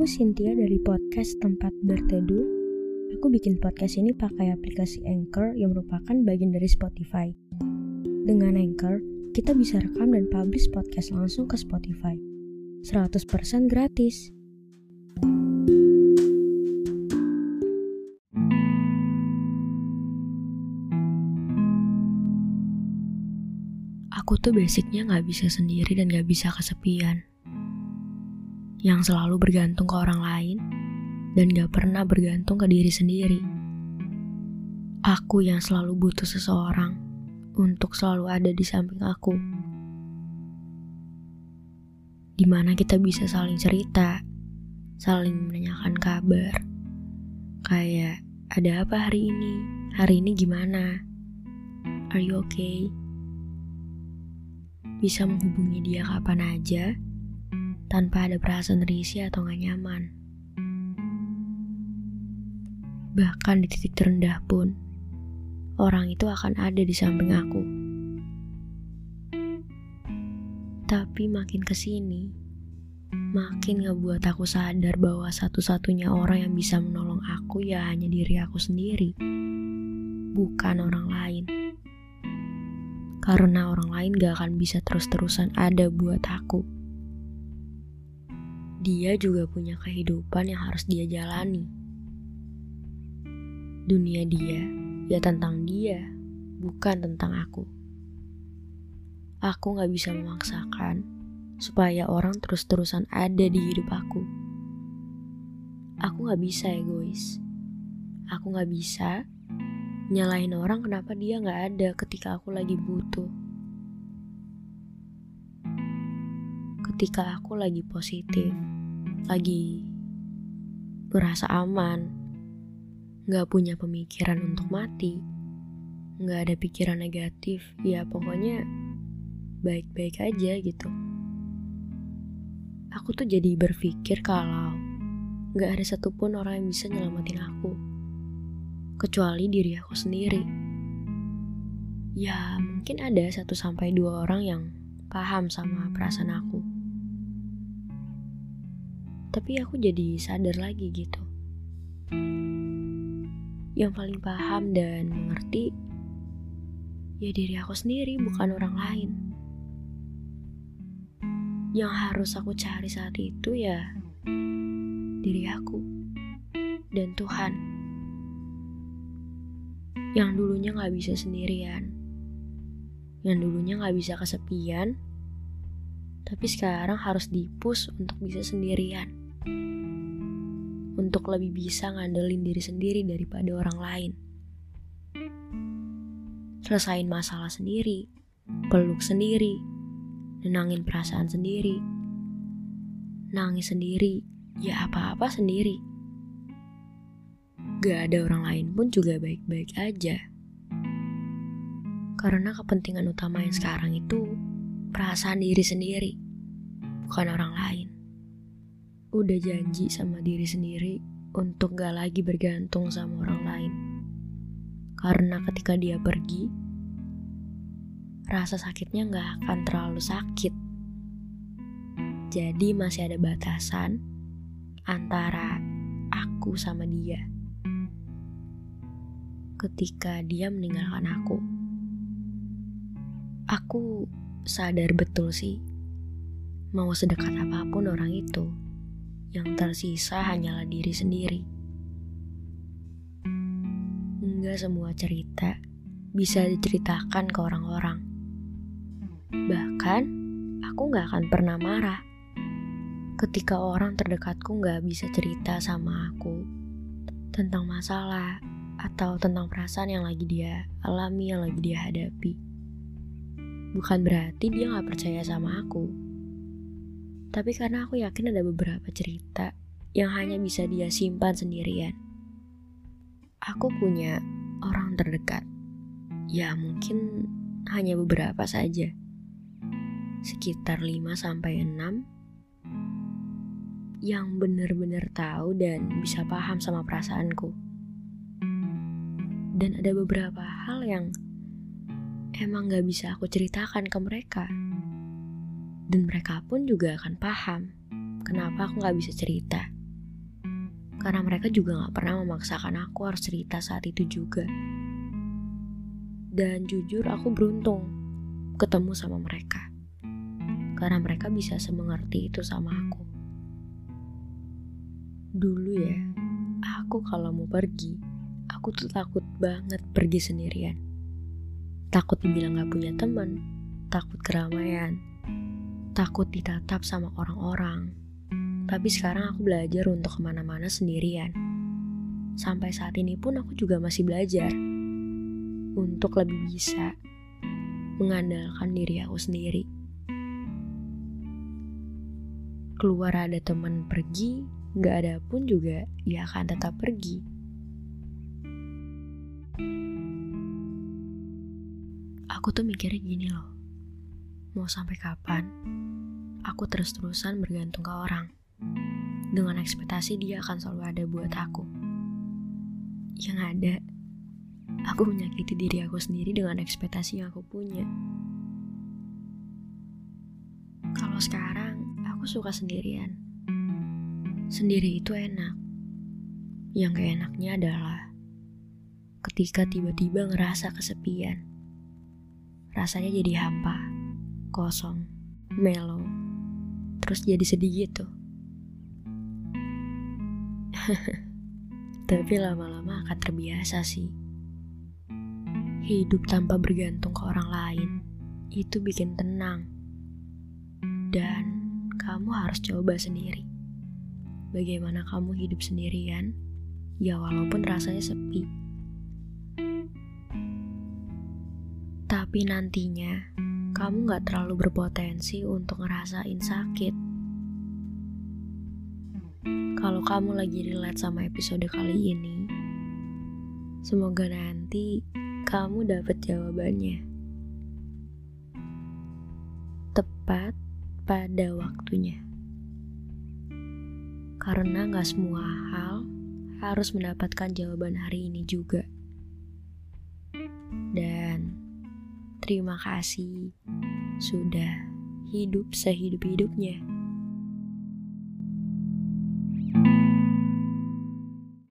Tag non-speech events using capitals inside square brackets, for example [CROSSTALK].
Aku Cynthia dari podcast Tempat Berteduh. Aku bikin podcast ini pakai aplikasi Anchor yang merupakan bagian dari Spotify. Dengan Anchor, kita bisa rekam dan publish podcast langsung ke Spotify. 100% gratis. Aku tuh basicnya gak bisa sendiri dan gak bisa kesepian. Yang selalu bergantung ke orang lain dan gak pernah bergantung ke diri sendiri. Aku yang selalu butuh seseorang untuk selalu ada di samping aku. Di mana kita bisa saling cerita, saling menanyakan kabar. Kayak, ada apa hari ini? Hari ini gimana? Are you okay? Bisa menghubungi dia kapan aja, tanpa ada perasaan risih atau gak nyaman. Bahkan di titik terendah pun, orang itu akan ada di samping aku. Tapi makin ke sini, makin ngebuat aku sadar bahwa satu-satunya orang yang bisa menolong aku ya hanya diri aku sendiri, bukan orang lain. Karena orang lain gak akan bisa terus-terusan ada buat aku. Dia juga punya kehidupan yang harus dia jalani. Dunia dia ya tentang dia, bukan tentang aku. Aku gak bisa memaksakan supaya orang terus-terusan ada di hidup aku. Aku gak bisa egois. Aku gak bisa nyalahin orang kenapa dia gak ada ketika aku lagi butuh. Ketika aku lagi positif, lagi merasa aman, gak punya pemikiran untuk mati, gak ada pikiran negatif, ya pokoknya baik-baik aja gitu. Aku tuh jadi berpikir kalau gak ada satupun orang yang bisa nyelamatin aku. Kecuali diri aku sendiri. Ya mungkin ada satu sampai dua orang yang paham sama perasaan aku. Tapi aku jadi sadar lagi gitu. Yang paling paham dan mengerti ya diri aku sendiri bukan orang lain. Yang harus aku cari saat itu ya diri aku dan Tuhan. Yang dulunya gak bisa sendirian yang dulunya gak bisa kesepian tapi sekarang harus dipus untuk bisa sendirian untuk lebih bisa ngandelin diri sendiri daripada orang lain selesain masalah sendiri peluk sendiri nenangin perasaan sendiri. Nangis sendiri, ya apa-apa sendiri. Gak ada orang lain pun juga baik-baik aja. Karena kepentingan utama yang sekarang itu perasaan diri sendiri, bukan orang lain. Udah janji sama diri sendiri untuk gak lagi bergantung sama orang lain. Karena ketika dia pergi, rasa sakitnya nggak akan terlalu sakit. Jadi masih ada batasan antara aku sama dia. Ketika dia meninggalkan aku, aku sadar betul sih, mau sedekat apa pun orang itu, yang tersisa hanyalah diri sendiri. Enggak semua cerita bisa diceritakan ke orang-orang Bahkan, aku gak akan pernah marah ketika orang terdekatku gak bisa cerita sama aku tentang masalah atau tentang perasaan yang lagi dia alami, yang lagi dia hadapi. Bukan berarti dia gak percaya sama aku. Tapi karena aku yakin ada beberapa cerita yang hanya bisa dia simpan sendirian. Aku punya orang terdekat. Ya mungkin hanya beberapa saja sekitar 5 sampai 6 yang benar-benar tahu dan bisa paham sama perasaanku. Dan ada beberapa hal yang emang gak bisa aku ceritakan ke mereka. Dan mereka pun juga akan paham kenapa aku gak bisa cerita. Karena mereka juga gak pernah memaksakan aku harus cerita saat itu juga. Dan jujur aku beruntung ketemu sama mereka. Karena mereka bisa semengerti itu sama aku. Dulu ya, aku kalau mau pergi, aku tuh takut banget pergi sendirian. Takut dibilang gak punya teman, takut keramaian, takut ditatap sama orang-orang, tapi sekarang aku belajar untuk ke mana-mana sendirian. Sampai saat ini pun aku juga masih belajar untuk lebih bisa mengandalkan diri aku sendiri. Keluar ada teman pergi, gak ada pun juga ia akan tetap pergi. Aku tuh mikirnya gini loh, mau sampai kapan aku terus-terusan bergantung ke orang dengan ekspektasi dia akan selalu ada buat aku. Yang ada, aku menyakiti diri aku sendiri dengan ekspektasi yang aku punya. Kalau sekarang, aku suka sendirian. Sendiri itu enak. Yang gak enaknya adalah ketika tiba-tiba ngerasa kesepian. Rasanya jadi hampa, kosong, melo, terus jadi sedih gitu. [LAUGHS] Tapi lama-lama akan terbiasa sih. Hidup tanpa bergantung ke orang lain itu bikin tenang. Dan kamu harus coba sendiri. Bagaimana kamu hidup sendirian, ya walaupun rasanya sepi. Tapi nantinya, kamu gak terlalu berpotensi untuk ngerasain sakit kalau kamu lagi relate sama episode kali ini, semoga nanti kamu dapat jawabannya. Tepat pada waktunya. Karena gak semua hal harus mendapatkan jawaban hari ini juga. Dan terima kasih sudah hidup sehidup-hidupnya.